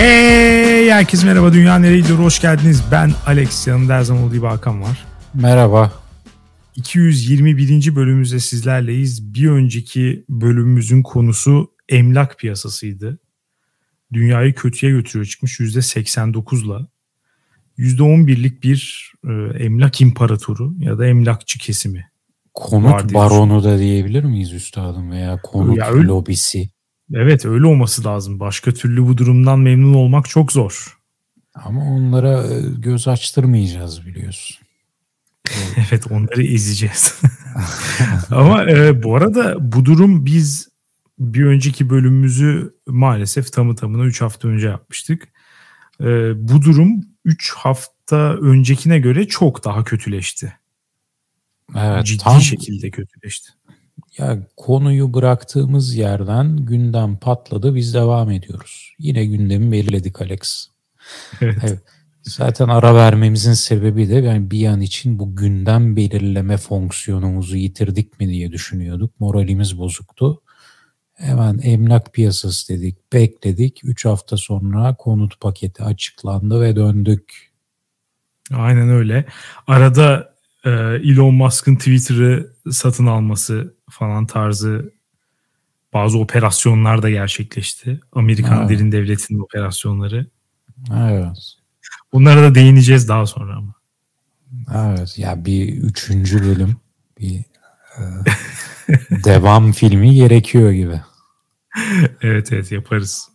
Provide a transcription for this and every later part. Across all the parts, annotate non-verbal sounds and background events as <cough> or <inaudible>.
Hey herkese merhaba Dünya Nereye hoş geldiniz. Ben Alex yanımda her zaman olduğu gibi Hakan var. Merhaba. 221. bölümümüzde sizlerleyiz. Bir önceki bölümümüzün konusu emlak piyasasıydı. Dünyayı kötüye götürüyor çıkmış %89'la. %11'lik bir e, emlak imparatoru ya da emlakçı kesimi. Konut baronu da diyebilir miyiz üstadım veya konut ya öyle, lobisi? Evet öyle olması lazım. Başka türlü bu durumdan memnun olmak çok zor. Ama onlara e, göz açtırmayacağız biliyorsun. <laughs> evet onları ezeceğiz. <laughs> Ama e, bu arada bu durum biz bir önceki bölümümüzü maalesef tamı tamına 3 hafta önce yapmıştık. E, bu durum 3 hafta öncekine göre çok daha kötüleşti. Evet, Ciddi tam, şekilde kötüleşti. Ya konuyu bıraktığımız yerden gündem patladı biz devam ediyoruz. Yine gündemi belirledik Alex. Evet. evet. Zaten ara vermemizin sebebi de yani bir an için bu gündem belirleme fonksiyonumuzu yitirdik mi diye düşünüyorduk. Moralimiz bozuktu. Hemen emlak piyasası dedik, bekledik. 3 hafta sonra konut paketi açıklandı ve döndük. Aynen öyle. Arada e, Elon Musk'ın Twitter'ı satın alması falan tarzı bazı operasyonlar da gerçekleşti. Amerikan evet. derin devletinin operasyonları. Evet. Bunlara da değineceğiz daha sonra ama. Evet ya bir üçüncü bölüm bir e, <laughs> devam filmi gerekiyor gibi. <laughs> evet evet yaparız.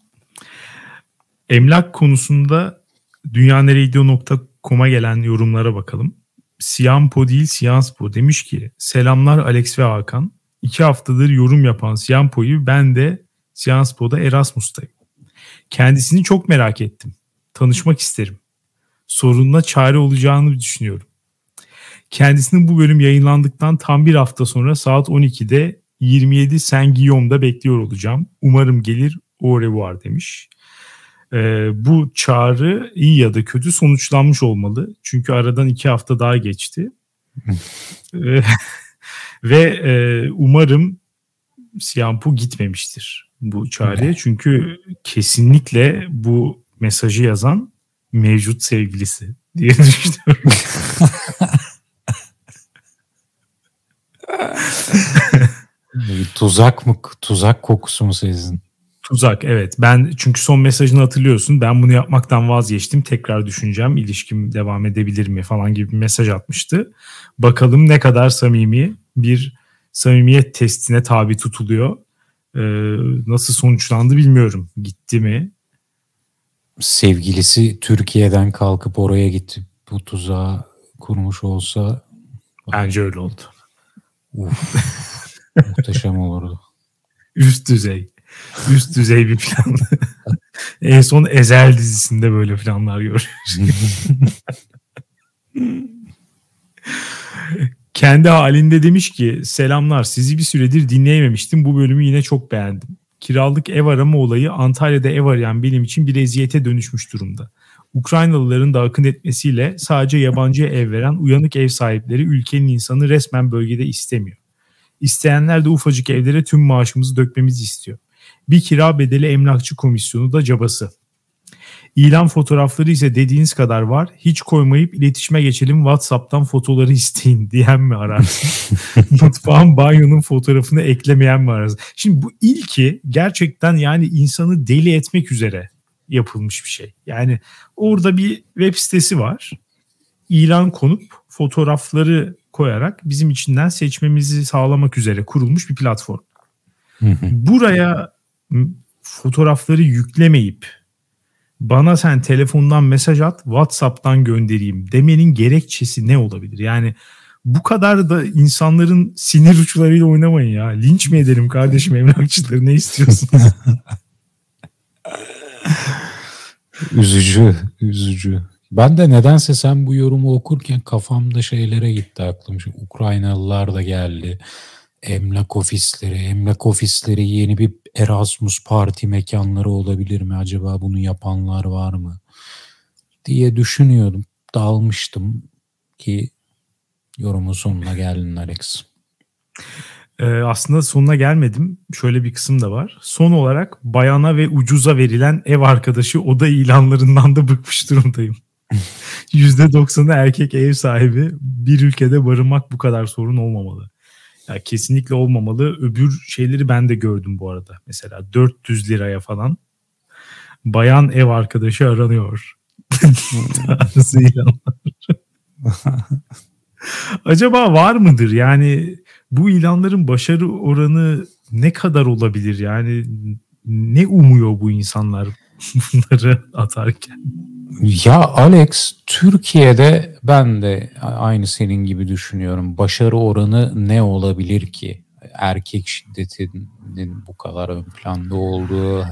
Emlak konusunda dünyaneregidiyor.com'a gelen yorumlara bakalım. Siampo değil Sianspo demiş ki selamlar Alex ve Hakan. İki haftadır yorum yapan Siampo'yu ben de Sianspo'da Erasmus'tayım. Kendisini çok merak ettim. Tanışmak isterim. Sorununa çare olacağını düşünüyorum. Kendisinin bu bölüm yayınlandıktan tam bir hafta sonra saat 12'de 27 Saint Guillaume'da bekliyor olacağım. Umarım gelir au revoir demiş. Ee, bu çağrı iyi ya da kötü sonuçlanmış olmalı. Çünkü aradan iki hafta daha geçti. <laughs> Ee, <laughs> ve e, umarım Siyampu gitmemiştir bu çağrıya. Çünkü kesinlikle bu mesajı yazan mevcut sevgilisi diye <laughs> düşünüyorum. tuzak mı? Tuzak kokusu mu sezdin? Tuzak evet. Ben çünkü son mesajını hatırlıyorsun. Ben bunu yapmaktan vazgeçtim. Tekrar düşüneceğim. İlişkim devam edebilir mi falan gibi bir mesaj atmıştı. Bakalım ne kadar samimi bir samimiyet testine tabi tutuluyor. Ee, nasıl sonuçlandı bilmiyorum. Gitti mi? Sevgilisi Türkiye'den kalkıp oraya gitti. Bu tuzağı kurmuş olsa bence öyle oldu. Uf, muhteşem olurdu. <laughs> Üst düzey. Üst düzey bir plan. <laughs> en son Ezel dizisinde böyle planlar görüyoruz. <laughs> Kendi halinde demiş ki selamlar sizi bir süredir dinleyememiştim. Bu bölümü yine çok beğendim. Kiralık ev arama olayı Antalya'da ev arayan benim için bir eziyete dönüşmüş durumda. Ukraynalıların da akın etmesiyle sadece yabancı ev veren uyanık ev sahipleri ülkenin insanı resmen bölgede istemiyor. İsteyenler de ufacık evlere tüm maaşımızı dökmemizi istiyor. Bir kira bedeli emlakçı komisyonu da cabası. İlan fotoğrafları ise dediğiniz kadar var. Hiç koymayıp iletişime geçelim WhatsApp'tan fotoları isteyin <laughs> diyen mi ararsın? <laughs> Mutfağın banyonun fotoğrafını eklemeyen mi ararsın? Şimdi bu ilki gerçekten yani insanı deli etmek üzere yapılmış bir şey. Yani orada bir web sitesi var. İlan konup fotoğrafları koyarak bizim içinden seçmemizi sağlamak üzere kurulmuş bir platform. Buraya fotoğrafları yüklemeyip bana sen telefondan mesaj at WhatsApp'tan göndereyim demenin gerekçesi ne olabilir? Yani bu kadar da insanların sinir uçlarıyla oynamayın ya. Linç mi edelim kardeşim emlakçıları ne istiyorsunuz? <laughs> üzücü, üzücü. Ben de nedense sen bu yorumu okurken kafamda şeylere gitti aklım. Şimdi Ukraynalılar da geldi emlak ofisleri, emlak ofisleri yeni bir Erasmus parti mekanları olabilir mi? Acaba bunu yapanlar var mı? diye düşünüyordum. Dalmıştım ki yorumun sonuna geldin Alex. Ee, aslında sonuna gelmedim. Şöyle bir kısım da var. Son olarak bayana ve ucuza verilen ev arkadaşı oda ilanlarından da bıkmış durumdayım. <laughs> %90'ı erkek ev sahibi. Bir ülkede barınmak bu kadar sorun olmamalı. Ya kesinlikle olmamalı. Öbür şeyleri ben de gördüm bu arada. Mesela 400 liraya falan bayan ev arkadaşı aranıyor. <laughs> Tarzı ilanlar. <laughs> Acaba var mıdır? Yani bu ilanların başarı oranı ne kadar olabilir? Yani ne umuyor bu insanlar bunları <laughs> atarken? Ya Alex, Türkiye'de ben de aynı senin gibi düşünüyorum. Başarı oranı ne olabilir ki? Erkek şiddetinin bu kadar ön planda olduğu,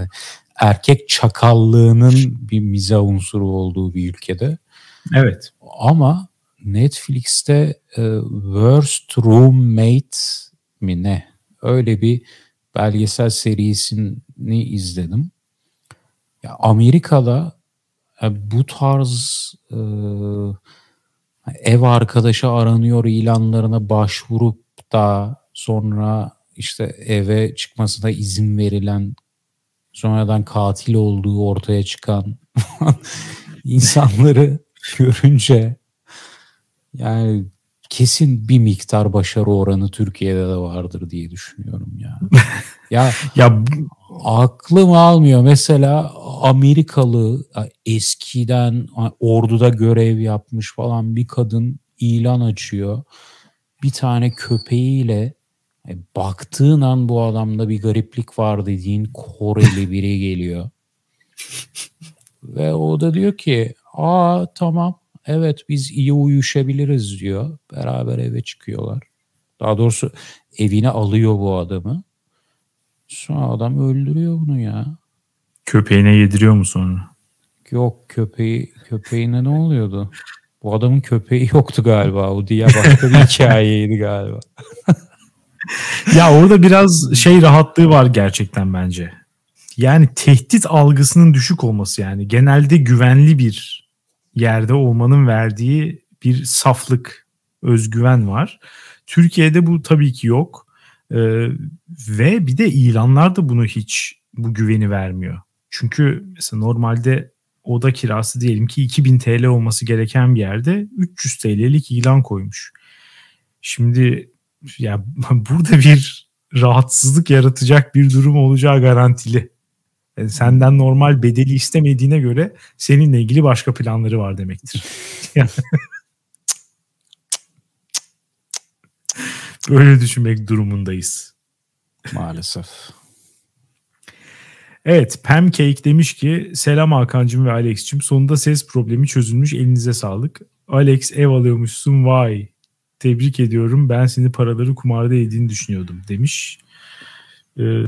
erkek çakallığının bir miza unsuru olduğu bir ülkede. Evet. Ama Netflix'te e, Worst Roommate mi ne? Öyle bir belgesel serisini izledim. Ya Amerika'da bu tarz e, ev arkadaşı aranıyor ilanlarına başvurup da sonra işte eve çıkmasına izin verilen sonradan katil olduğu ortaya çıkan <laughs> insanları görünce yani kesin bir miktar başarı oranı Türkiye'de de vardır diye düşünüyorum ya. <laughs> ya ya aklım almıyor. Mesela Amerikalı eskiden orduda görev yapmış falan bir kadın ilan açıyor. Bir tane köpeğiyle e, baktığın an bu adamda bir gariplik var dediğin Koreli <laughs> biri geliyor. Ve o da diyor ki aa tamam evet biz iyi uyuşabiliriz diyor. Beraber eve çıkıyorlar. Daha doğrusu evine alıyor bu adamı. Sonra adam öldürüyor bunu ya. Köpeğine yediriyor mu sonra? Yok köpeği köpeğine ne oluyordu? Bu adamın köpeği yoktu galiba. O diye başka bir <laughs> hikayeydi galiba. <laughs> ya orada biraz şey rahatlığı var gerçekten bence. Yani tehdit algısının düşük olması yani. Genelde güvenli bir yerde olmanın verdiği bir saflık, özgüven var. Türkiye'de bu tabii ki yok. Ee, ve bir de ilanlar da bunu hiç bu güveni vermiyor. Çünkü mesela normalde oda kirası diyelim ki 2000 TL olması gereken bir yerde 300 TL'lik ilan koymuş. Şimdi ya <laughs> burada bir rahatsızlık yaratacak bir durum olacağı garantili. Yani senden normal bedeli istemediğine göre seninle ilgili başka planları var demektir. <laughs> Böyle düşünmek durumundayız. Maalesef. Evet Pancake demiş ki selam Hakan'cım ve Alex'cim sonunda ses problemi çözülmüş elinize sağlık. Alex ev alıyormuşsun vay tebrik ediyorum ben seni paraları kumarda yediğini düşünüyordum demiş. Ee,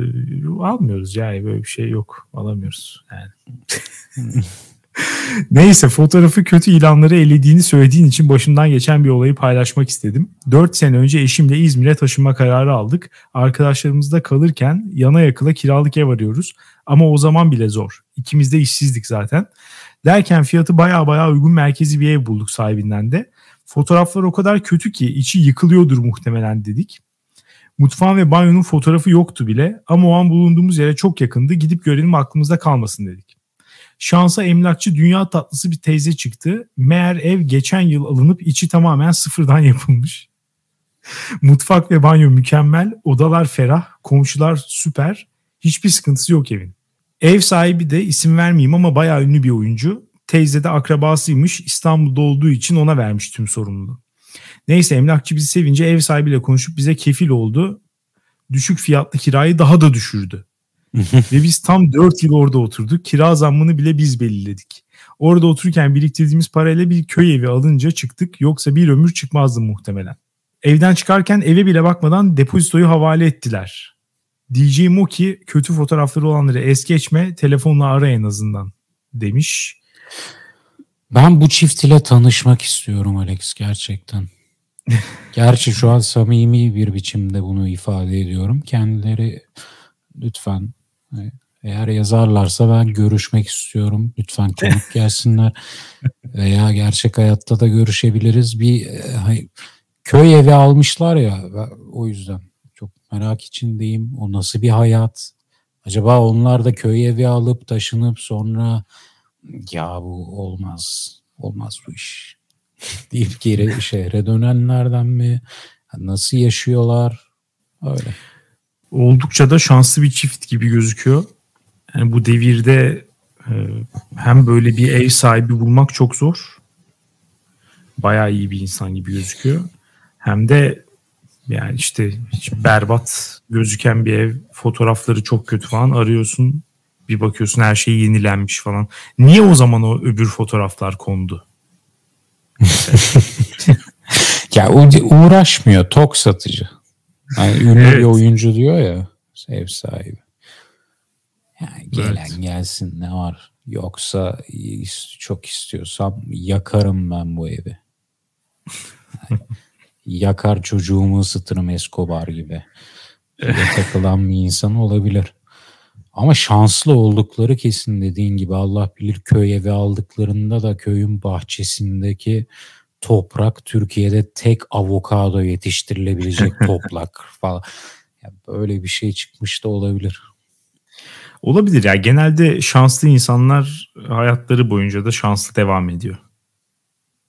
almıyoruz yani böyle bir şey yok alamıyoruz yani. <laughs> Neyse fotoğrafı kötü ilanları elediğini söylediğin için başından geçen bir olayı paylaşmak istedim. 4 sene önce eşimle İzmir'e taşınma kararı aldık. Arkadaşlarımızda kalırken yana yakıla kiralık ev arıyoruz. Ama o zaman bile zor. İkimiz de işsizdik zaten. Derken fiyatı baya baya uygun merkezi bir ev bulduk sahibinden de. Fotoğraflar o kadar kötü ki içi yıkılıyordur muhtemelen dedik. Mutfağın ve banyonun fotoğrafı yoktu bile ama o an bulunduğumuz yere çok yakındı. Gidip görelim aklımızda kalmasın dedik. Şansa emlakçı dünya tatlısı bir teyze çıktı. Meğer ev geçen yıl alınıp içi tamamen sıfırdan yapılmış. <laughs> Mutfak ve banyo mükemmel, odalar ferah, komşular süper. Hiçbir sıkıntısı yok evin. Ev sahibi de isim vermeyeyim ama bayağı ünlü bir oyuncu. Teyze de akrabasıymış. İstanbul'da olduğu için ona vermiş tüm sorumluluğu. Neyse emlakçı bizi sevince ev sahibiyle konuşup bize kefil oldu. Düşük fiyatlı kirayı daha da düşürdü. <laughs> Ve biz tam 4 yıl orada oturduk. Kira zammını bile biz belirledik. Orada otururken biriktirdiğimiz parayla bir köy evi alınca çıktık. Yoksa bir ömür çıkmazdı muhtemelen. Evden çıkarken eve bile bakmadan depozitoyu havale ettiler. DJ Moki kötü fotoğrafları olanları es geçme telefonla ara en azından demiş. Ben bu çift ile tanışmak istiyorum Alex gerçekten. <laughs> Gerçi şu an samimi bir biçimde bunu ifade ediyorum. Kendileri lütfen eğer yazarlarsa ben görüşmek istiyorum. Lütfen konuk gelsinler. <laughs> Veya gerçek hayatta da görüşebiliriz. Bir e, köy evi almışlar ya o yüzden çok merak içindeyim. O nasıl bir hayat? Acaba onlar da köy evi alıp taşınıp sonra ya bu olmaz, olmaz bu iş <laughs> deyip geri şehre dönenlerden mi? Nasıl yaşıyorlar? Öyle. Oldukça da şanslı bir çift gibi gözüküyor. Yani bu devirde e, hem böyle bir ev sahibi bulmak çok zor. Bayağı iyi bir insan gibi gözüküyor. Hem de yani işte hiç berbat gözüken bir ev, fotoğrafları çok kötü falan arıyorsun. Bir bakıyorsun her şey yenilenmiş falan. Niye o zaman o öbür fotoğraflar kondu? <laughs> ya uğraşmıyor tok satıcı. Yani ünlü evet. bir oyuncu diyor ya ev sahibi. Yani gelen evet. gelsin ne var. Yoksa çok istiyorsam yakarım ben bu evi. Yani yakar çocuğumu ısıtırım Escobar gibi. <laughs> takılan bir insan olabilir. Ama şanslı oldukları kesin dediğin gibi Allah bilir köy evi aldıklarında da köyün bahçesindeki toprak Türkiye'de tek avokado yetiştirilebilecek <laughs> toprak falan. Yani böyle bir şey çıkmış da olabilir. Olabilir ya. Genelde şanslı insanlar hayatları boyunca da şanslı devam ediyor.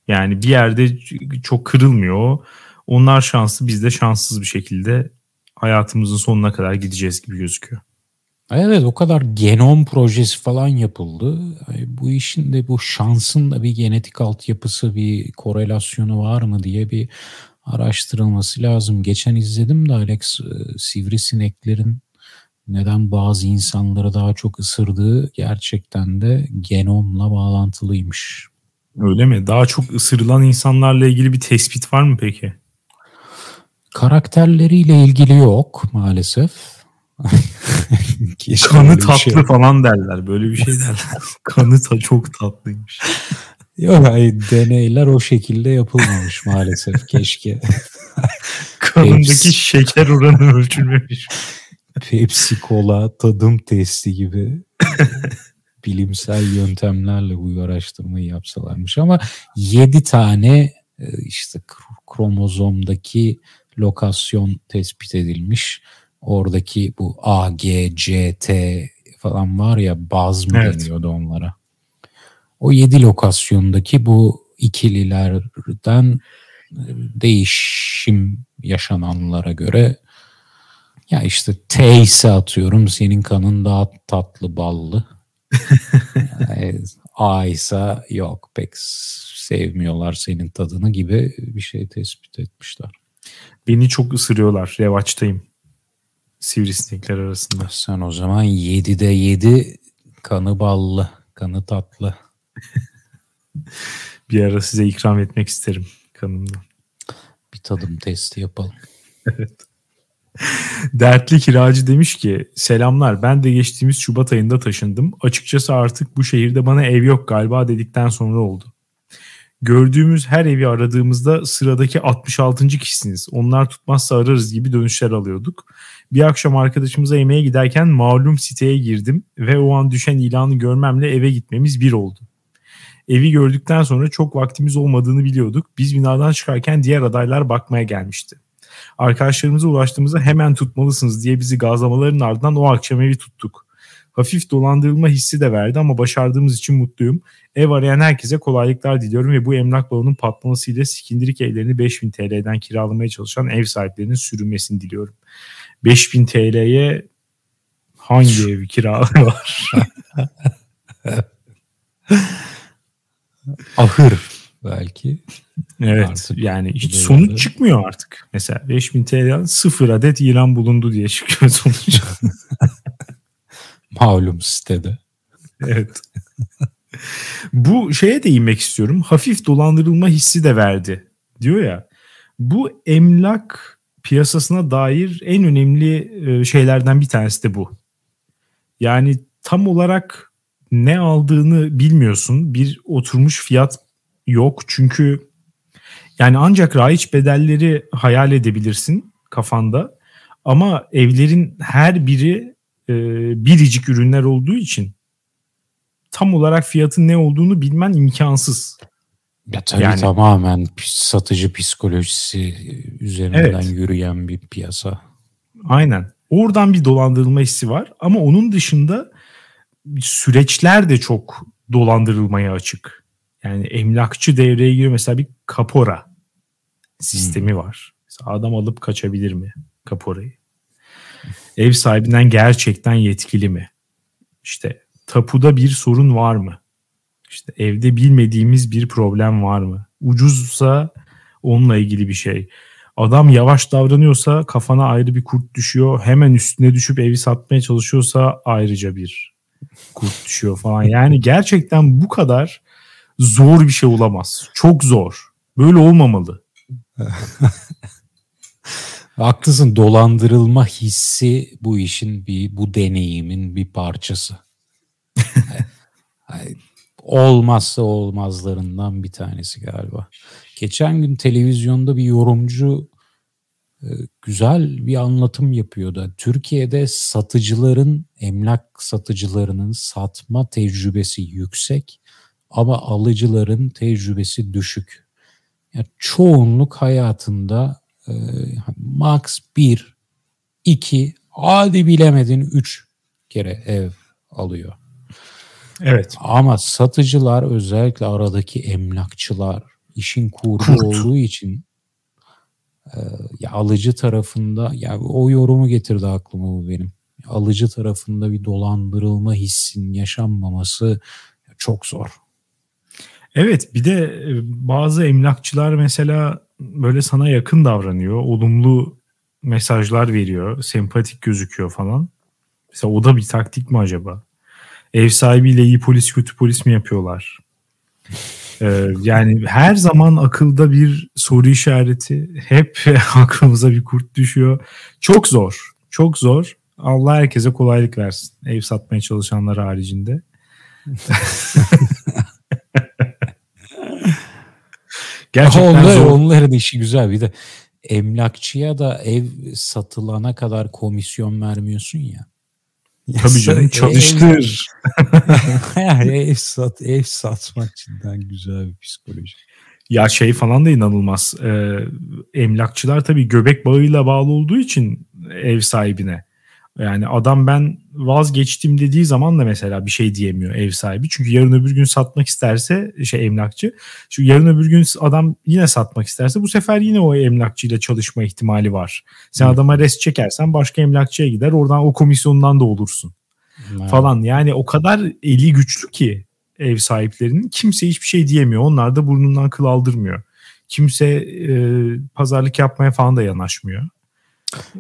Yani bir yerde çok kırılmıyor. Onlar şanslı biz de şanssız bir şekilde hayatımızın sonuna kadar gideceğiz gibi gözüküyor. Evet o kadar genom projesi falan yapıldı. Bu işin de bu şansın da bir genetik altyapısı bir korelasyonu var mı diye bir araştırılması lazım. Geçen izledim de Alex e, sivrisineklerin neden bazı insanları daha çok ısırdığı gerçekten de genomla bağlantılıymış. Öyle mi? Daha çok ısırılan insanlarla ilgili bir tespit var mı peki? Karakterleriyle ilgili yok maalesef. <laughs> Kanı tatlı şey. falan derler. Böyle bir şey <laughs> derler. Kanı ta çok tatlıymış. Yok hayır, deneyler o şekilde yapılmamış maalesef keşke. <laughs> Kanındaki Pepsi, şeker oranı ölçülmemiş. Pepsi Cola tadım testi gibi bilimsel yöntemlerle bu araştırmayı yapsalarmış ama 7 tane e, işte kromozomdaki lokasyon tespit edilmiş. Oradaki bu A, G, C, T falan var ya baz mı evet. deniyordu onlara. O 7 lokasyondaki bu ikililerden e, değişim yaşananlara göre ya işte T ise atıyorum senin kanın daha tatlı ballı. <laughs> A ise yok pek sevmiyorlar senin tadını gibi bir şey tespit etmişler. Beni çok ısırıyorlar. Revaçtayım. Sivrisinekler arasında. Sen o zaman 7'de 7 kanı ballı, kanı tatlı. <laughs> bir ara size ikram etmek isterim kanımdan. Bir tadım testi yapalım. <laughs> evet. Dertli kiracı demiş ki selamlar ben de geçtiğimiz Şubat ayında taşındım. Açıkçası artık bu şehirde bana ev yok galiba dedikten sonra oldu. Gördüğümüz her evi aradığımızda sıradaki 66. kişisiniz. Onlar tutmazsa ararız gibi dönüşler alıyorduk. Bir akşam arkadaşımıza yemeğe giderken malum siteye girdim ve o an düşen ilanı görmemle eve gitmemiz bir oldu. Evi gördükten sonra çok vaktimiz olmadığını biliyorduk. Biz binadan çıkarken diğer adaylar bakmaya gelmişti. Arkadaşlarımıza ulaştığımızda hemen tutmalısınız diye bizi gazlamaların ardından o akşam evi tuttuk. Hafif dolandırılma hissi de verdi ama başardığımız için mutluyum. Ev arayan herkese kolaylıklar diliyorum ve bu emlak balonun patlamasıyla sikindirik evlerini 5000 TL'den kiralamaya çalışan ev sahiplerinin sürünmesini diliyorum. 5000 TL'ye hangi ev kiraları var? Ahır belki. Evet artık yani hiç sonuç de. çıkmıyor artık. Mesela 5000 TL sıfır adet ilan bulundu diye çıkıyor sonuç. <laughs> Malum sitede. Evet. bu şeye değinmek istiyorum. Hafif dolandırılma hissi de verdi diyor ya. Bu emlak piyasasına dair en önemli e, şeylerden bir tanesi de bu. Yani tam olarak ne aldığını bilmiyorsun. Bir oturmuş fiyat yok. Çünkü yani ancak raiç bedelleri hayal edebilirsin kafanda. Ama evlerin her biri e, biricik ürünler olduğu için tam olarak fiyatın ne olduğunu bilmen imkansız. Ya tabii yani, tamamen satıcı psikolojisi üzerinden evet. yürüyen bir piyasa. Aynen. Oradan bir dolandırılma hissi var ama onun dışında süreçler de çok dolandırılmaya açık. Yani emlakçı devreye giriyor mesela bir kapora sistemi hmm. var. Mesela adam alıp kaçabilir mi kaporayı? Ev sahibinden gerçekten yetkili mi? İşte tapuda bir sorun var mı? İşte evde bilmediğimiz bir problem var mı? Ucuzsa onunla ilgili bir şey. Adam yavaş davranıyorsa kafana ayrı bir kurt düşüyor. Hemen üstüne düşüp evi satmaya çalışıyorsa ayrıca bir kurt düşüyor falan. Yani gerçekten bu kadar zor bir şey olamaz. Çok zor. Böyle olmamalı. <laughs> Haklısın dolandırılma hissi bu işin bir bu deneyimin bir parçası. Olmazsa olmazlarından bir tanesi galiba. Geçen gün televizyonda bir yorumcu e, güzel bir anlatım yapıyordu. Türkiye'de satıcıların, emlak satıcılarının satma tecrübesi yüksek ama alıcıların tecrübesi düşük. Yani çoğunluk hayatında e, max 1, 2, hadi bilemedin 3 kere ev alıyor. Evet. Ama satıcılar özellikle aradaki emlakçılar işin kurdu Kurt. olduğu için e, ya alıcı tarafında ya o yorumu getirdi aklıma bu benim. Alıcı tarafında bir dolandırılma hissin yaşanmaması çok zor. Evet bir de e, bazı emlakçılar mesela böyle sana yakın davranıyor. Olumlu mesajlar veriyor. Sempatik gözüküyor falan. Mesela o da bir taktik mi acaba? Ev sahibiyle iyi polis kötü polis mi yapıyorlar? Ee, yani her zaman akılda bir soru işareti. Hep <laughs> aklımıza bir kurt düşüyor. Çok zor. Çok zor. Allah herkese kolaylık versin. Ev satmaya çalışanlar haricinde. <laughs> Gerçekten onlar, zor. Onların işi güzel. Bir de emlakçıya da ev satılana kadar komisyon vermiyorsun ya. Tabii canım çalıştır. <laughs> yani ev sat ev satmak cidden güzel bir psikoloji. Ya şey falan da inanılmaz. Ee, emlakçılar tabii göbek bağıyla bağlı olduğu için ev sahibine. Yani adam ben vazgeçtim dediği zaman da mesela bir şey diyemiyor ev sahibi. Çünkü yarın öbür gün satmak isterse şey emlakçı. Şu yarın öbür gün adam yine satmak isterse bu sefer yine o emlakçıyla çalışma ihtimali var. Sen adama res çekersen başka emlakçıya gider oradan o komisyondan da olursun. Hmm. Falan yani o kadar eli güçlü ki ev sahiplerinin kimse hiçbir şey diyemiyor. Onlar da burnundan kıl aldırmıyor. Kimse e, pazarlık yapmaya falan da yanaşmıyor.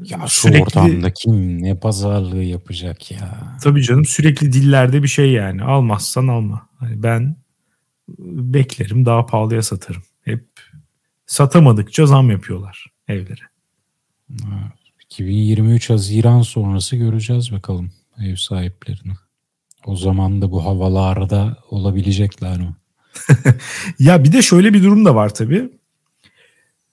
Ya sürekli, şu ortamda kim ne pazarlığı yapacak ya? Tabii canım sürekli dillerde bir şey yani. Almazsan alma. Hani ben beklerim daha pahalıya satarım. Hep satamadıkça zam yapıyorlar evlere. 2023 Haziran sonrası göreceğiz bakalım ev sahiplerini. O zaman da bu havalarda olabilecekler mi? <laughs> ya bir de şöyle bir durum da var tabii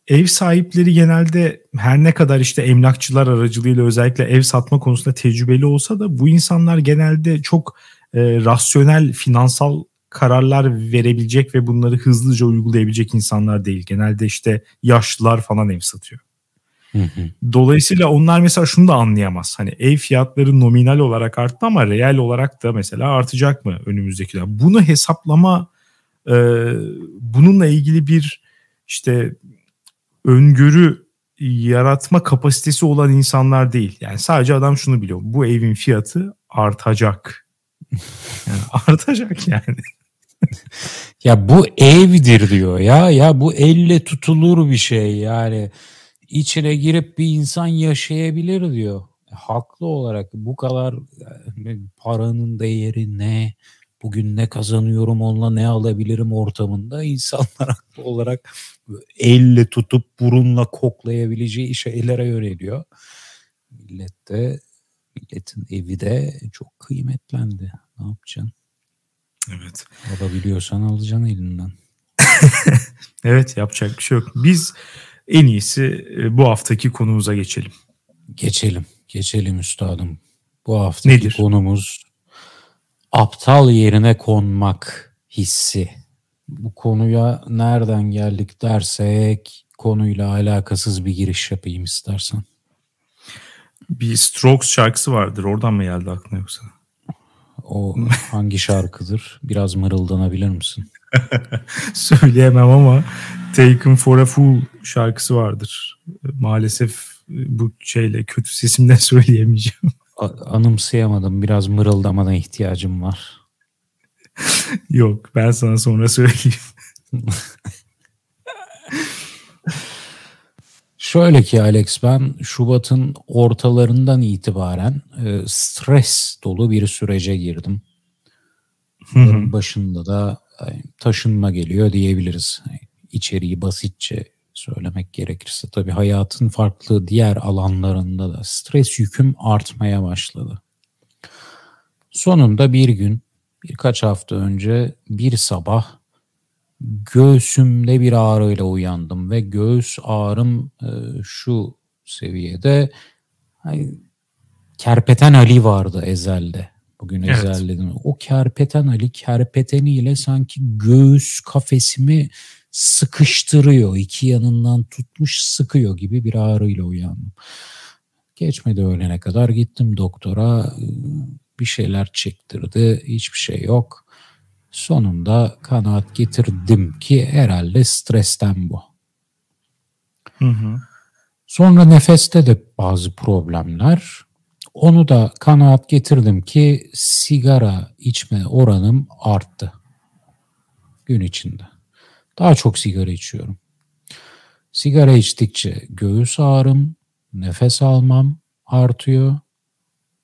ev sahipleri genelde her ne kadar işte emlakçılar aracılığıyla özellikle ev satma konusunda tecrübeli olsa da bu insanlar genelde çok e, rasyonel finansal kararlar verebilecek ve bunları hızlıca uygulayabilecek insanlar değil. Genelde işte yaşlılar falan ev satıyor. Dolayısıyla onlar mesela şunu da anlayamaz. Hani ev fiyatları nominal olarak arttı ama reel olarak da mesela artacak mı önümüzdeki dönem? Bunu hesaplama e, bununla ilgili bir işte öngörü yaratma kapasitesi olan insanlar değil. Yani sadece adam şunu biliyor. Bu evin fiyatı artacak. <laughs> Yani artacak yani. <laughs> ya bu evdir diyor ya. Ya bu elle tutulur bir şey yani. içine girip bir insan yaşayabilir diyor. Haklı olarak bu kadar paranın değeri ne? Bugün ne kazanıyorum onunla ne alabilirim ortamında insanlar haklı olarak elle tutup burunla koklayabileceği şeylere yöneliyor. Millet de milletin evi de çok kıymetlendi. Ne yapacaksın? Evet. Alabiliyorsan alacaksın elinden. <laughs> evet yapacak bir şey yok. Biz en iyisi e, bu haftaki konumuza geçelim. Geçelim. Geçelim üstadım. Bu haftaki Nedir? konumuz aptal yerine konmak hissi bu konuya nereden geldik dersek konuyla alakasız bir giriş yapayım istersen. Bir Strokes şarkısı vardır. Oradan mı geldi aklına yoksa? O hangi şarkıdır? Biraz mırıldanabilir misin? <laughs> Söyleyemem ama Taken for a Fool şarkısı vardır. Maalesef bu şeyle kötü sesimle <laughs> söyleyemeyeceğim. Anımsayamadım. Biraz mırıldamana ihtiyacım var. <laughs> Yok ben sana sonra söyleyeyim. <laughs> Şöyle ki Alex ben Şubat'ın ortalarından itibaren e, stres dolu bir sürece girdim. Bunların başında da yani, taşınma geliyor diyebiliriz. İçeriği basitçe söylemek gerekirse tabii hayatın farklı diğer alanlarında da stres yüküm artmaya başladı. Sonunda bir gün birkaç hafta önce bir sabah göğsümde bir ağrıyla uyandım ve göğüs ağrım e, şu seviyede hani, Kerpeten Ali vardı ezelde. Bugün evet. ezel dedim. O Kerpeten Ali kerpeteniyle sanki göğüs kafesimi sıkıştırıyor. iki yanından tutmuş sıkıyor gibi bir ağrıyla uyandım. Geçmedi öğlene kadar gittim doktora bir şeyler çektirdi. Hiçbir şey yok. Sonunda kanaat getirdim ki herhalde stresten bu. Hı hı. Sonra nefeste de bazı problemler. Onu da kanaat getirdim ki sigara içme oranım arttı gün içinde. Daha çok sigara içiyorum. Sigara içtikçe göğüs ağrım, nefes almam artıyor.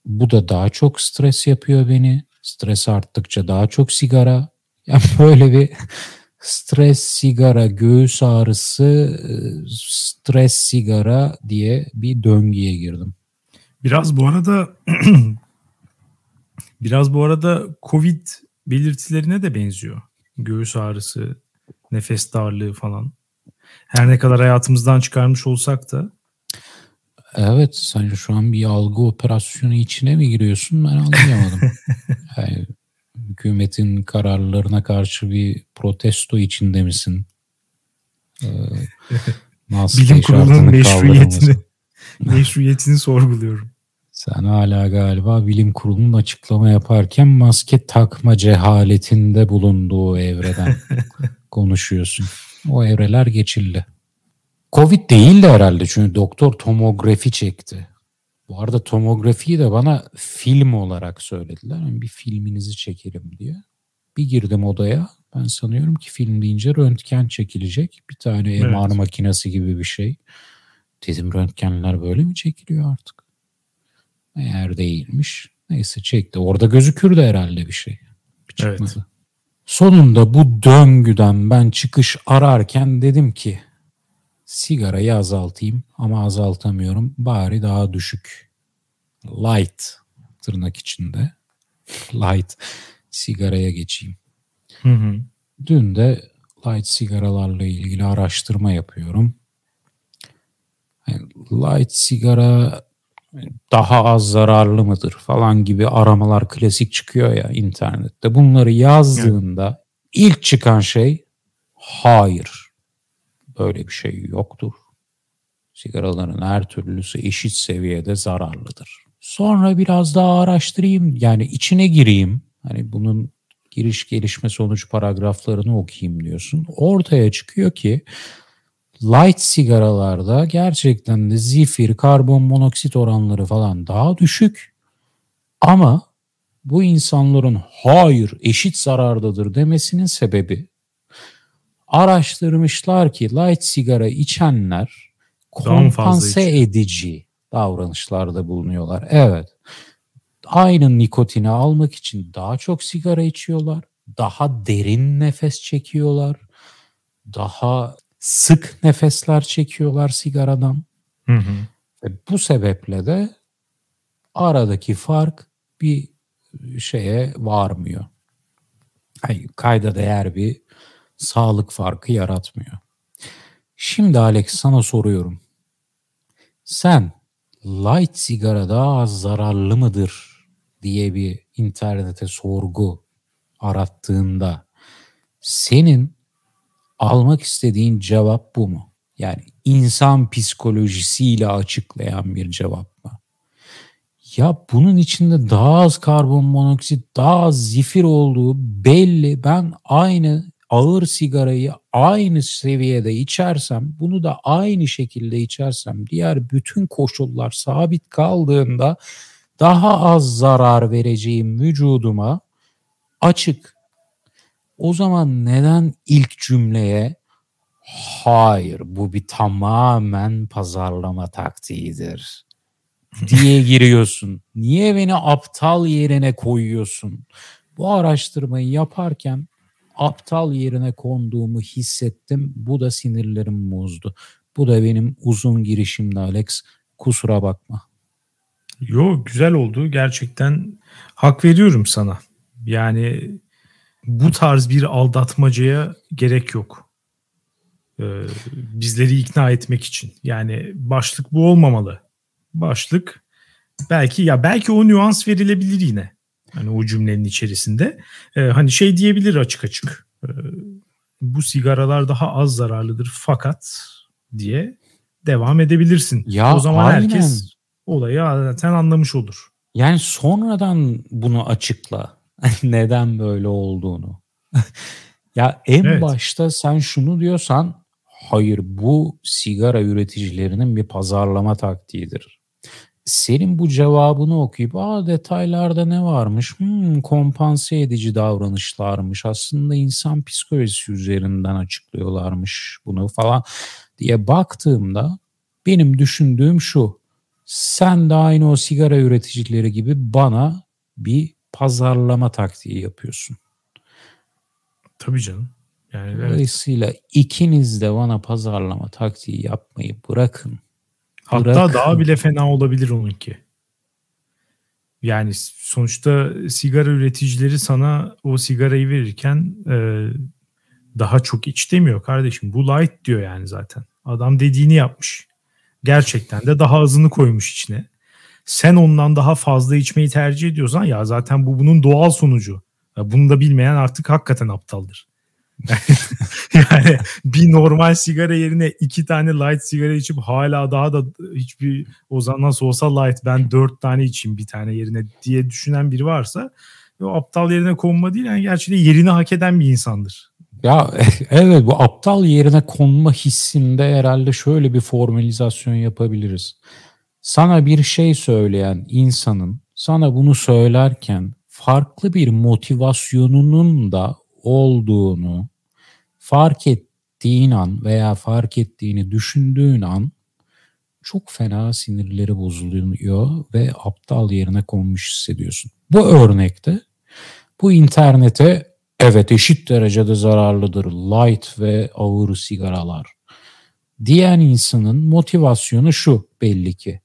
Bu da daha çok stres yapıyor beni. Stres arttıkça daha çok sigara. Yani <laughs> böyle bir stres sigara, göğüs ağrısı, stres sigara diye bir döngüye girdim. Biraz bu arada <clears throat> biraz bu arada Covid belirtilerine de benziyor. Göğüs ağrısı, nefes darlığı falan. Her ne kadar hayatımızdan çıkarmış olsak da. Evet sen şu an bir algı operasyonu içine mi giriyorsun ben anlayamadım. <laughs> yani, hükümetin kararlarına karşı bir protesto içinde misin? Ee, <laughs> Bilim kurulunun meşruiyetini, <laughs> meşruiyetini sorguluyorum. Sen hala galiba bilim kurulunun açıklama yaparken maske takma cehaletinde bulunduğu evreden konuşuyorsun. O evreler geçildi. Covid değildi herhalde çünkü doktor tomografi çekti. Bu arada tomografiyi de bana film olarak söylediler. Yani bir filminizi çekelim diye. Bir girdim odaya. Ben sanıyorum ki film deyince röntgen çekilecek. Bir tane evet. MR makinesi gibi bir şey. Dedim röntgenler böyle mi çekiliyor artık? Eğer değilmiş. Neyse çekti. Orada gözükürdü herhalde bir şey. Bir çıkmadı. Evet. Sonunda bu döngüden ben çıkış ararken dedim ki sigarayı azaltayım ama azaltamıyorum. Bari daha düşük. Light tırnak içinde. <laughs> Light sigaraya geçeyim. Hı hı. Dün de light sigaralarla ilgili araştırma yapıyorum. Yani light sigara daha az zararlı mıdır falan gibi aramalar klasik çıkıyor ya internette. Bunları yazdığında ilk çıkan şey hayır. Böyle bir şey yoktur. Sigaraların her türlüsü eşit seviyede zararlıdır. Sonra biraz daha araştırayım yani içine gireyim. Hani bunun giriş gelişme sonuç paragraflarını okuyayım diyorsun. Ortaya çıkıyor ki light sigaralarda gerçekten de zifir, karbon monoksit oranları falan daha düşük. Ama bu insanların hayır eşit zarardadır demesinin sebebi araştırmışlar ki light sigara içenler kompanse edici davranışlarda bulunuyorlar. Evet. Aynı nikotini almak için daha çok sigara içiyorlar. Daha derin nefes çekiyorlar. Daha sık nefesler çekiyorlar sigaradan. Hı hı. Ve bu sebeple de aradaki fark bir şeye varmıyor. Yani kayda değer bir sağlık farkı yaratmıyor. Şimdi Alex sana soruyorum. Sen light sigara daha az zararlı mıdır diye bir internete sorgu arattığında senin almak istediğin cevap bu mu? Yani insan psikolojisiyle açıklayan bir cevap mı? Ya bunun içinde daha az karbon monoksit, daha az zifir olduğu belli. Ben aynı ağır sigarayı aynı seviyede içersem, bunu da aynı şekilde içersem, diğer bütün koşullar sabit kaldığında daha az zarar vereceğim vücuduma açık. O zaman neden ilk cümleye hayır bu bir tamamen pazarlama taktiğidir diye <laughs> giriyorsun. Niye beni aptal yerine koyuyorsun? Bu araştırmayı yaparken aptal yerine konduğumu hissettim. Bu da sinirlerim bozdu. Bu da benim uzun girişimdi Alex. Kusura bakma. Yo güzel oldu. Gerçekten hak veriyorum sana. Yani bu tarz bir aldatmacaya gerek yok. Ee, bizleri ikna etmek için. Yani başlık bu olmamalı. Başlık belki ya belki o nüans verilebilir yine. Hani o cümlenin içerisinde. Ee, hani şey diyebilir açık açık. Ee, bu sigaralar daha az zararlıdır fakat diye devam edebilirsin. Ya o zaman aynen. herkes olayı zaten anlamış olur. Yani sonradan bunu açıkla. <laughs> Neden böyle olduğunu. <laughs> ya en evet. başta sen şunu diyorsan hayır bu sigara üreticilerinin bir pazarlama taktiğidir. Senin bu cevabını okuyup aa detaylarda ne varmış? Hmm, kompanse edici davranışlarmış. Aslında insan psikolojisi üzerinden açıklıyorlarmış bunu falan diye baktığımda benim düşündüğüm şu. Sen de aynı o sigara üreticileri gibi bana bir pazarlama taktiği yapıyorsun. Tabii canım. Yani evet. Dolayısıyla ikiniz de bana pazarlama taktiği yapmayı bırakın. Hatta bırakın. daha bile fena olabilir onunki. Yani sonuçta sigara üreticileri sana o sigarayı verirken e, daha çok iç demiyor kardeşim. Bu light diyor yani zaten. Adam dediğini yapmış. Gerçekten de daha azını koymuş içine sen ondan daha fazla içmeyi tercih ediyorsan ya zaten bu bunun doğal sonucu. Ya bunu da bilmeyen artık hakikaten aptaldır. <laughs> yani bir normal sigara yerine iki tane light sigara içip hala daha da hiçbir o zaman nasıl olsa light ben dört tane içeyim bir tane yerine diye düşünen biri varsa o aptal yerine konma değil yani gerçekten yerini hak eden bir insandır. Ya <laughs> evet bu aptal yerine konma hissinde herhalde şöyle bir formalizasyon yapabiliriz sana bir şey söyleyen insanın sana bunu söylerken farklı bir motivasyonunun da olduğunu fark ettiğin an veya fark ettiğini düşündüğün an çok fena sinirleri bozuluyor ve aptal yerine konmuş hissediyorsun. Bu örnekte bu internete evet eşit derecede zararlıdır light ve ağır sigaralar diyen insanın motivasyonu şu belli ki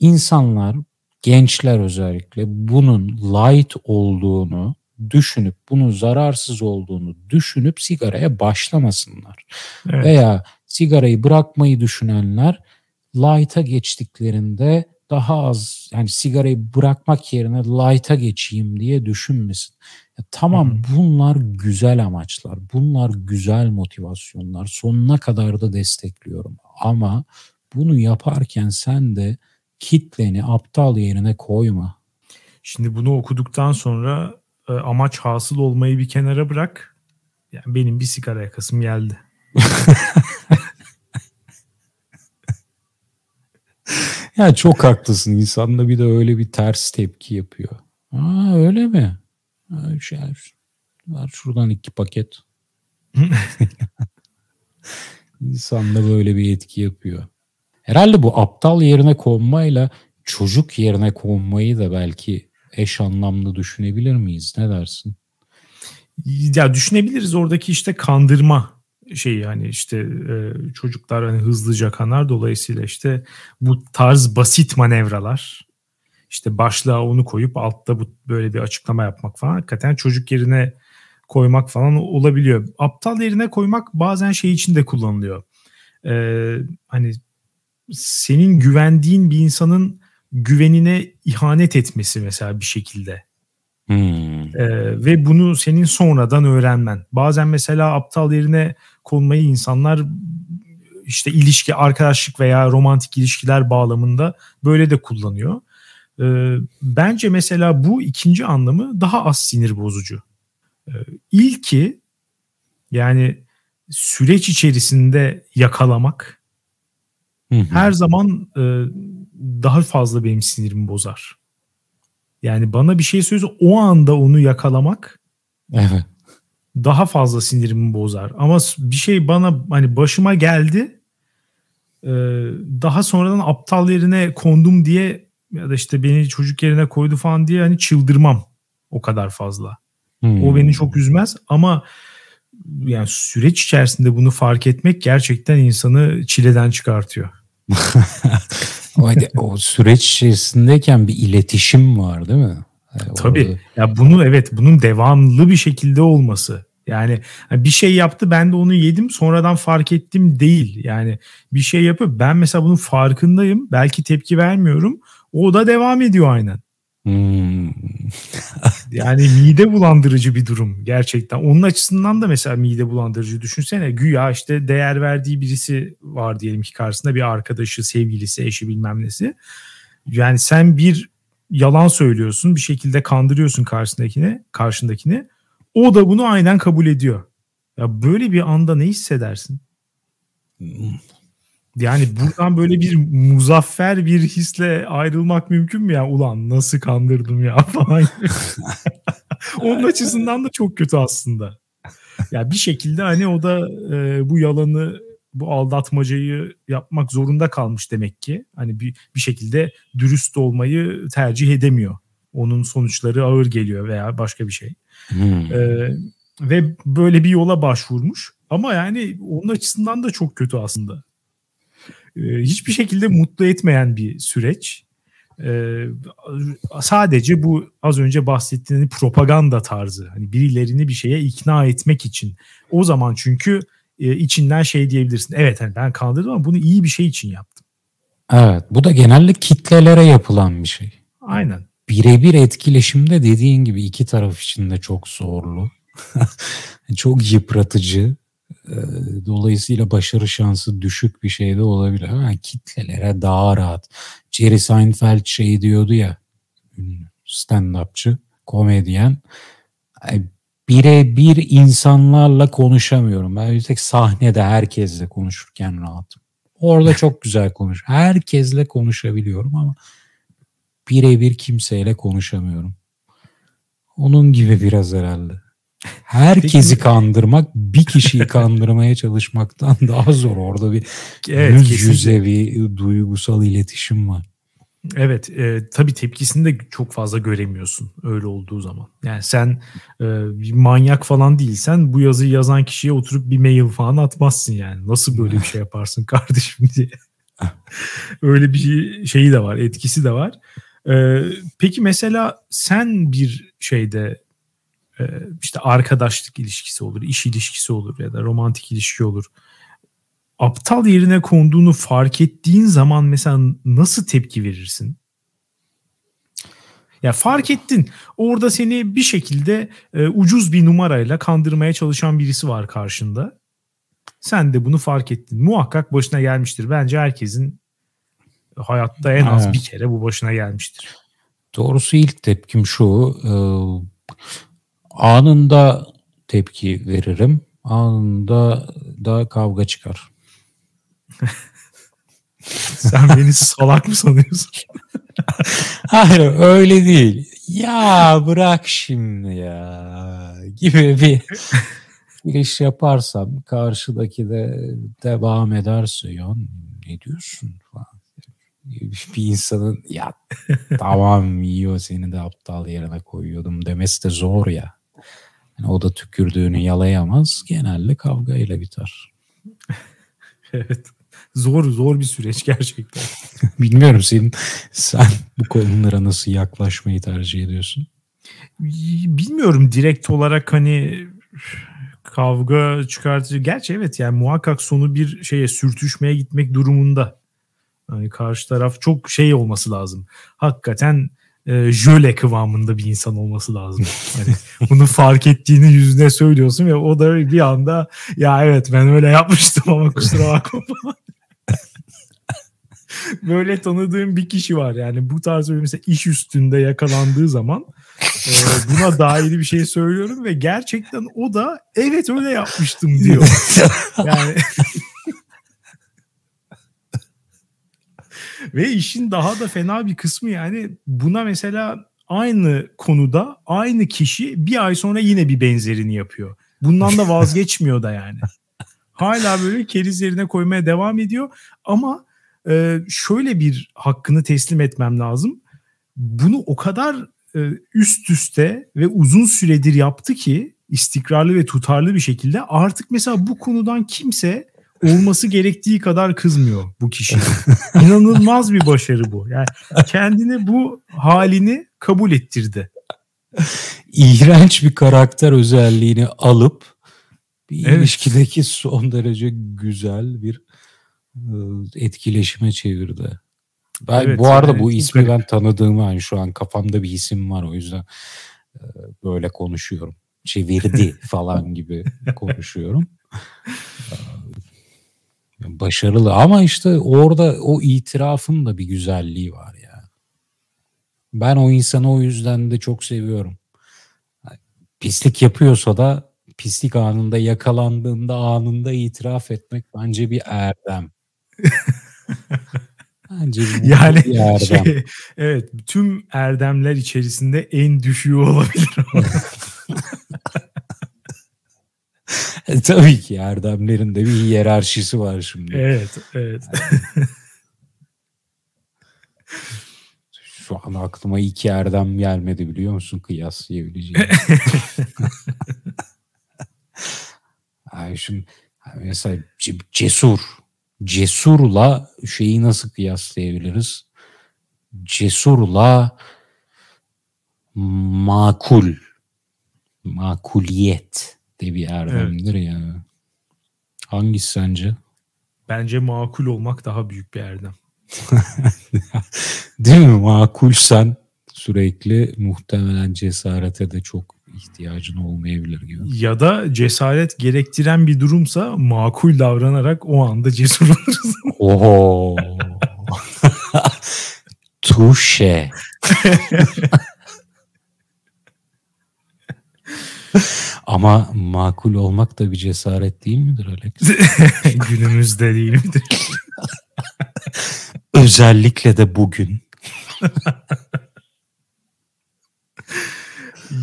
insanlar, gençler özellikle bunun light olduğunu düşünüp bunun zararsız olduğunu düşünüp sigaraya başlamasınlar. Evet. Veya sigarayı bırakmayı düşünenler light'a geçtiklerinde daha az yani sigarayı bırakmak yerine light'a geçeyim diye düşünmesin. Ya tamam hmm. bunlar güzel amaçlar. Bunlar güzel motivasyonlar. Sonuna kadar da destekliyorum. Ama bunu yaparken sen de kitleni aptal yerine koyma. Şimdi bunu okuduktan sonra e, amaç hasıl olmayı bir kenara bırak. Yani benim bir sigara yakasım geldi. <laughs> ya çok haklısın. İnsan da bir de öyle bir ters tepki yapıyor. Aa öyle mi? Şey, var şuradan iki paket. <laughs> İnsan da böyle bir etki yapıyor. Herhalde bu aptal yerine konmayla çocuk yerine konmayı da belki eş anlamlı düşünebilir miyiz? Ne dersin? Ya düşünebiliriz oradaki işte kandırma şeyi yani işte e, çocuklar hani hızlıca kanar dolayısıyla işte bu tarz basit manevralar işte başlığa onu koyup altta bu böyle bir açıklama yapmak falan hakikaten çocuk yerine koymak falan olabiliyor. Aptal yerine koymak bazen şey için de kullanılıyor. Ee, hani senin güvendiğin bir insanın güvenine ihanet etmesi mesela bir şekilde. Hmm. Ee, ve bunu senin sonradan öğrenmen. Bazen mesela aptal yerine konmayı insanlar işte ilişki, arkadaşlık veya romantik ilişkiler bağlamında böyle de kullanıyor. E, bence mesela bu ikinci anlamı daha az sinir bozucu. E, ilki yani süreç içerisinde yakalamak hı hı. her zaman e, daha fazla benim sinirimi bozar. Yani bana bir şey söylüyorsa o anda onu yakalamak evet. daha fazla sinirimi bozar. Ama bir şey bana hani başıma geldi e, daha sonradan aptal yerine kondum diye ya da işte beni çocuk yerine koydu falan diye hani çıldırmam o kadar fazla. Hmm. O beni çok üzmez ama yani süreç içerisinde bunu fark etmek gerçekten insanı çileden çıkartıyor. <laughs> o, o süreç içerisindeyken bir iletişim var değil mi? Yani Tabii. Orada... Ya bunu evet bunun devamlı bir şekilde olması. Yani bir şey yaptı ben de onu yedim sonradan fark ettim değil. Yani bir şey yapıyor ben mesela bunun farkındayım belki tepki vermiyorum o da devam ediyor aynen. Hmm. <laughs> yani mide bulandırıcı bir durum gerçekten. Onun açısından da mesela mide bulandırıcı düşünsene. Güya işte değer verdiği birisi var diyelim ki karşısında bir arkadaşı, sevgilisi, eşi bilmem nesi. Yani sen bir yalan söylüyorsun, bir şekilde kandırıyorsun karşısındakini, karşındakini. O da bunu aynen kabul ediyor. Ya böyle bir anda ne hissedersin? Yani buradan böyle bir muzaffer bir hisle ayrılmak mümkün mü ya? Ulan nasıl kandırdım ya <laughs> falan. Onun açısından da çok kötü aslında. Ya bir şekilde hani o da e, bu yalanı bu aldatmacayı yapmak zorunda kalmış demek ki. Hani bir bir şekilde dürüst olmayı tercih edemiyor. Onun sonuçları ağır geliyor veya başka bir şey. Hmm. Ee, ve böyle bir yola başvurmuş. Ama yani onun açısından da çok kötü aslında. Ee, hiçbir şekilde mutlu etmeyen bir süreç. Ee, sadece bu az önce bahsettiğin propaganda tarzı. Hani birilerini bir şeye ikna etmek için. O zaman çünkü e, içinden şey diyebilirsin. Evet hani ben kandırdım ama bunu iyi bir şey için yaptım. Evet bu da genelde kitlelere yapılan bir şey. Aynen. Birebir etkileşimde dediğin gibi iki taraf için de çok zorlu. <laughs> çok yıpratıcı. Ee, dolayısıyla başarı şansı düşük bir şey de olabilir. Ha, kitlelere daha rahat. Jerry Seinfeld şey diyordu ya stand-upçı, komedyen. Birebir insanlarla konuşamıyorum. Ben bir tek sahnede herkesle konuşurken rahatım. Orada çok güzel konuş. Herkesle konuşabiliyorum ama birebir kimseyle konuşamıyorum. Onun gibi biraz herhalde. Herkesi Peki, kandırmak bir <laughs> kişiyi kandırmaya çalışmaktan daha zor. Orada bir evet, yüz yüze bir duygusal iletişim var. Evet e, tabii tepkisini de çok fazla göremiyorsun öyle olduğu zaman. Yani sen e, bir manyak falan değilsen bu yazıyı yazan kişiye oturup bir mail falan atmazsın yani. Nasıl böyle bir şey <laughs> yaparsın kardeşim <laughs> diye. öyle bir şeyi de var etkisi de var. E, peki mesela sen bir şeyde işte arkadaşlık ilişkisi olur, iş ilişkisi olur ya da romantik ilişki olur. Aptal yerine konduğunu fark ettiğin zaman mesela nasıl tepki verirsin? Ya fark ettin. Orada seni bir şekilde e, ucuz bir numarayla kandırmaya çalışan birisi var karşında. Sen de bunu fark ettin. Muhakkak başına gelmiştir. Bence herkesin hayatta en az evet. bir kere bu başına gelmiştir. Doğrusu ilk tepkim şu. E, anında tepki veririm. Anında da kavga çıkar. <laughs> Sen beni salak mı sanıyorsun? <laughs> Hayır öyle değil. Ya bırak şimdi ya gibi bir giriş yaparsam karşıdaki de devam ederse ya ne diyorsun falan. Bir insanın ya tamam yiyor seni de aptal yerine koyuyordum demesi de zor ya. Yani o da tükürdüğünü yalayamaz. Genelde kavga ile biter. <laughs> evet. Zor zor bir süreç gerçekten. <laughs> Bilmiyorum senin sen bu konulara nasıl yaklaşmayı tercih ediyorsun? Bilmiyorum direkt olarak hani kavga çıkartıcı. Gerçi evet yani muhakkak sonu bir şeye sürtüşmeye gitmek durumunda. Yani karşı taraf çok şey olması lazım. Hakikaten e, jöle kıvamında bir insan olması lazım. Hani <laughs> bunu fark ettiğini yüzüne söylüyorsun ve o da bir anda ya evet ben öyle yapmıştım ama kusura bakma <laughs> böyle tanıdığım bir kişi var yani bu tarz böyle mesela iş üstünde yakalandığı zaman e, buna dair bir şey söylüyorum ve gerçekten o da evet öyle yapmıştım diyor. <laughs> Yani ve işin daha da fena bir kısmı yani buna mesela aynı konuda aynı kişi bir ay sonra yine bir benzerini yapıyor. Bundan da vazgeçmiyor da yani. <laughs> Hala böyle keriz yerine koymaya devam ediyor ama e, şöyle bir hakkını teslim etmem lazım. Bunu o kadar e, üst üste ve uzun süredir yaptı ki istikrarlı ve tutarlı bir şekilde artık mesela bu konudan kimse olması gerektiği kadar kızmıyor bu kişi. <laughs> İnanılmaz bir başarı bu. Yani kendine bu halini kabul ettirdi. İğrenç bir karakter özelliğini alıp bir evet. ilişkideki son derece güzel bir etkileşime çevirdi. Ben evet, bu arada bu ismi ben tanıdığım yani şu an kafamda bir isim var o yüzden böyle konuşuyorum. Çevirdi <laughs> falan gibi konuşuyorum. <laughs> Başarılı ama işte orada o itirafın da bir güzelliği var ya. Ben o insanı o yüzden de çok seviyorum. Pislik yapıyorsa da pislik anında yakalandığında anında itiraf etmek bence bir erdem. <laughs> bence yani erdem. Şey, evet tüm erdemler içerisinde en düşüğü olabilir. <laughs> <laughs> e, tabii ki erdemlerin de bir hiyerarşisi var şimdi. Evet, evet. Şu an aklıma iki erdem gelmedi biliyor musun kıyaslayabileceğim. <laughs> yani şimdi mesela cesur. Cesurla şeyi nasıl kıyaslayabiliriz? Cesurla makul. Makuliyet de bir erdemdir evet. ya. Hangisi sence? Bence makul olmak daha büyük bir erdem. <laughs> Değil mi? Makulsen sürekli muhtemelen cesarete de çok ihtiyacın olmayabilir gibi. Ya da cesaret gerektiren bir durumsa makul davranarak o anda cesur oluruz. <laughs> Oho. <laughs> Tuşe. <laughs> Ama makul olmak da bir cesaret değil midir Alex? <laughs> Günümüzde değil midir? <laughs> Özellikle de bugün.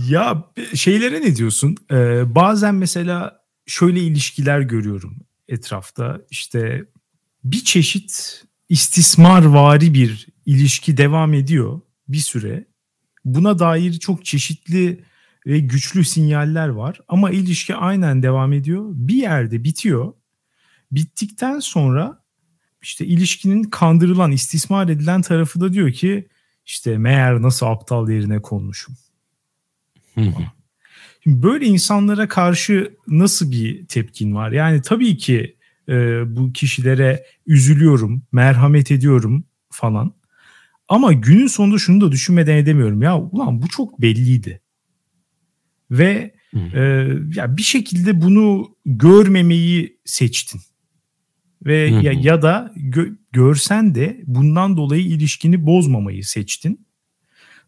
ya şeylere ne diyorsun? Ee, bazen mesela şöyle ilişkiler görüyorum etrafta. İşte bir çeşit istismarvari bir ilişki devam ediyor bir süre. Buna dair çok çeşitli ve güçlü sinyaller var ama ilişki aynen devam ediyor. Bir yerde bitiyor. Bittikten sonra işte ilişkinin kandırılan, istismar edilen tarafı da diyor ki işte meğer nasıl aptal yerine konmuşum. Şimdi böyle insanlara karşı nasıl bir tepkin var? Yani tabii ki e, bu kişilere üzülüyorum, merhamet ediyorum falan. Ama günün sonunda şunu da düşünmeden edemiyorum. Ya ulan bu çok belliydi. Ve e, ya bir şekilde bunu görmemeyi seçtin. Ve ya, ya da gö, görsen de bundan dolayı ilişkini bozmamayı seçtin.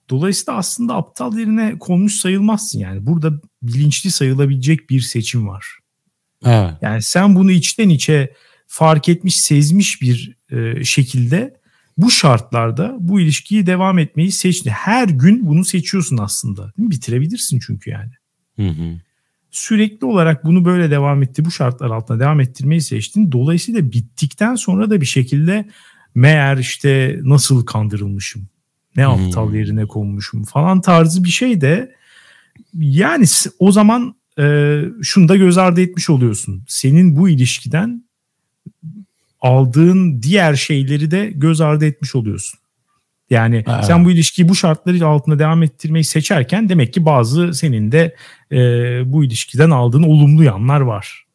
Dolayısıyla aslında aptal yerine konmuş sayılmazsın yani. Burada bilinçli sayılabilecek bir seçim var. Evet. Yani sen bunu içten içe fark etmiş, sezmiş bir e, şekilde bu şartlarda bu ilişkiyi devam etmeyi seçti. Her gün bunu seçiyorsun aslında. Bitirebilirsin çünkü yani. Hı hı. Sürekli olarak bunu böyle devam etti. Bu şartlar altında devam ettirmeyi seçtin. Dolayısıyla bittikten sonra da bir şekilde meğer işte nasıl kandırılmışım, ne aptal yerine konmuşum falan tarzı bir şey de yani o zaman e, şunu da göz ardı etmiş oluyorsun. Senin bu ilişkiden aldığın diğer şeyleri de göz ardı etmiş oluyorsun. Yani ha. sen bu ilişkiyi bu şartları altında devam ettirmeyi seçerken demek ki bazı senin de e, bu ilişkiden aldığın olumlu yanlar var.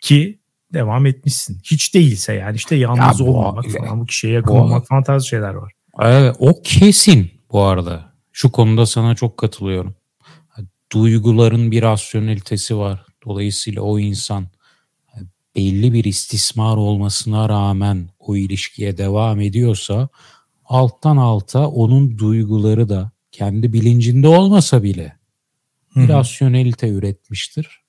Ki devam etmişsin. Hiç değilse yani işte yalnız ya bu, olmamak falan bu kişiye yakın bu, olmak falan tarzı şeyler var. Evet, o kesin bu arada. Şu konuda sana çok katılıyorum. Duyguların bir rasyonelitesi var. Dolayısıyla o insan belli bir istismar olmasına rağmen o ilişkiye devam ediyorsa alttan alta onun duyguları da kendi bilincinde olmasa bile bir rasyonelite üretmiştir.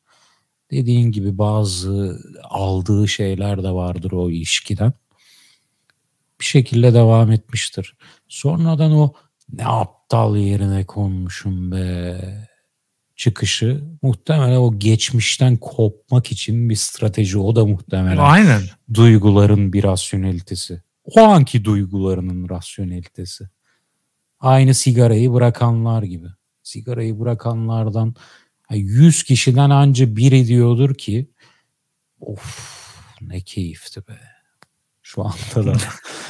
Dediğin gibi bazı aldığı şeyler de vardır o ilişkiden. Bir şekilde devam etmiştir. Sonradan o ne aptal yerine konmuşum be çıkışı muhtemelen o geçmişten kopmak için bir strateji o da muhtemelen. Aynen. Duyguların bir rasyonelitesi. O anki duygularının rasyonelitesi. Aynı sigarayı bırakanlar gibi. Sigarayı bırakanlardan 100 kişiden anca biri diyordur ki of ne keyifti be. Şu anda da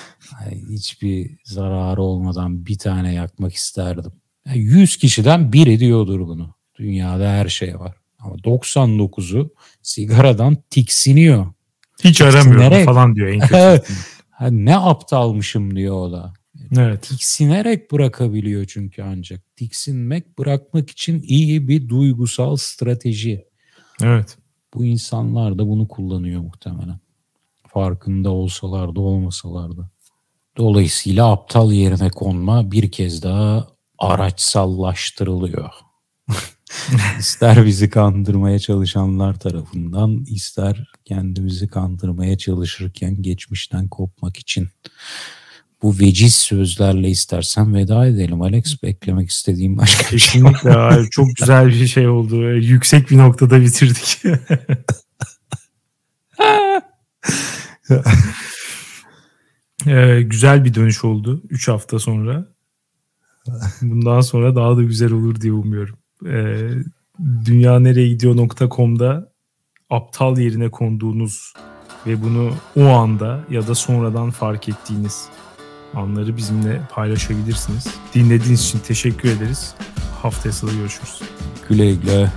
<laughs> hiçbir zararı olmadan bir tane yakmak isterdim. Yani 100 kişiden biri diyordur bunu. Dünyada her şey var. Ama 99'u sigaradan tiksiniyor. Hiç aramıyorum falan diyor en kötü. <laughs> ne aptalmışım diyor o da. Evet. Tiksinerek bırakabiliyor çünkü ancak. Tiksinmek bırakmak için iyi bir duygusal strateji. Evet. Bu insanlar da bunu kullanıyor muhtemelen. Farkında olsalar da olmasalar da. Dolayısıyla aptal yerine konma bir kez daha araçsallaştırılıyor. <laughs> <laughs> İster bizi kandırmaya çalışanlar tarafından, ister kendimizi kandırmaya çalışırken geçmişten kopmak için. Bu veciz sözlerle istersen veda edelim. Alex beklemek istediğim başka bir şey Kesinlikle abi, çok güzel bir şey oldu. Yüksek bir noktada bitirdik. ee, <laughs> güzel bir dönüş oldu 3 hafta sonra. Bundan sonra daha da güzel olur diye umuyorum. Ee, dünya nereye gidiyor.com'da aptal yerine konduğunuz ve bunu o anda ya da sonradan fark ettiğiniz anları bizimle paylaşabilirsiniz. Dinlediğiniz için teşekkür ederiz. Haftaya salı görüşürüz. Güle güle.